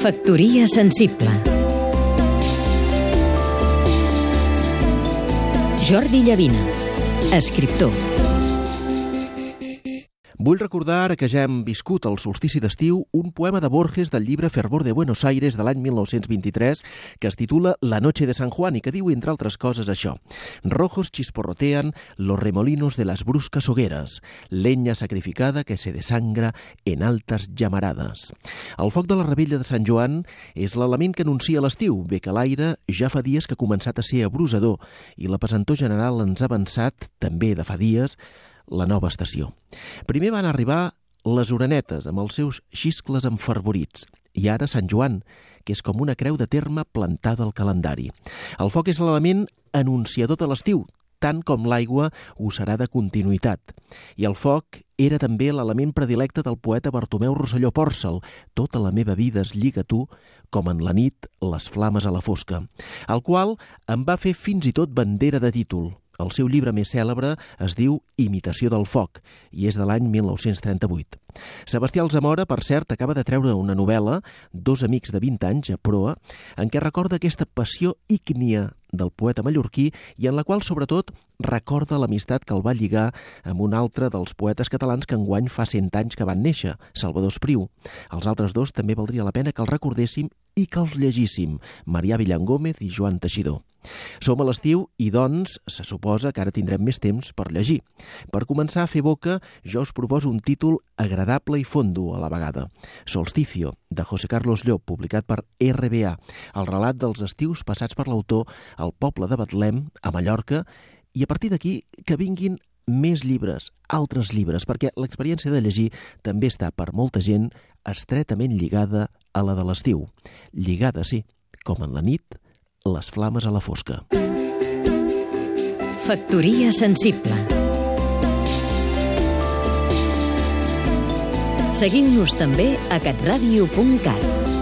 Factoria sensible. Jordi Llavina, escriptor Vull recordar, que ja hem viscut el solstici d'estiu, un poema de Borges del llibre Fervor de Buenos Aires de l'any 1923 que es titula La noche de San Juan i que diu, entre altres coses, això. Rojos chisporrotean los remolinos de las bruscas hogueras, leña sacrificada que se desangra en altas llamaradas. El foc de la rebella de Sant Joan és l'element que anuncia l'estiu, bé que l'aire ja fa dies que ha començat a ser abrusador i la pesantor general ens ha avançat, també de fa dies, la nova estació. Primer van arribar les orenetes, amb els seus xiscles enfervorits, i ara Sant Joan, que és com una creu de terme plantada al calendari. El foc és l'element anunciador de l'estiu, tant com l'aigua ho serà de continuïtat. I el foc era també l'element predilecte del poeta Bartomeu Rosselló Pòrcel. Tota la meva vida es lliga tu, com en la nit les flames a la fosca, el qual em va fer fins i tot bandera de títol. El seu llibre més cèlebre es diu Imitació del foc i és de l'any 1938. Sebastià Alzamora, per cert, acaba de treure una novel·la, Dos amics de 20 anys, a proa, en què recorda aquesta passió ígnia del poeta mallorquí i en la qual, sobretot, recorda l'amistat que el va lligar amb un altre dels poetes catalans que enguany fa 100 anys que van néixer, Salvador Espriu. Els altres dos també valdria la pena que els recordéssim i que els llegíssim, Marià Villangómez i Joan Teixidor. Som a l'estiu i, doncs, se suposa que ara tindrem més temps per llegir. Per començar a fer boca, jo us proposo un títol agradable i fondo a la vegada. Solsticio, de José Carlos Llop, publicat per RBA, el relat dels estius passats per l'autor al poble de Betlem, a Mallorca, i a partir d'aquí que vinguin més llibres, altres llibres, perquè l'experiència de llegir també està per molta gent estretament lligada a la de l'estiu. Lligada, sí, com en la nit, les flames a la fosca. Factoria sensible Seguim-nos també a catradio.cat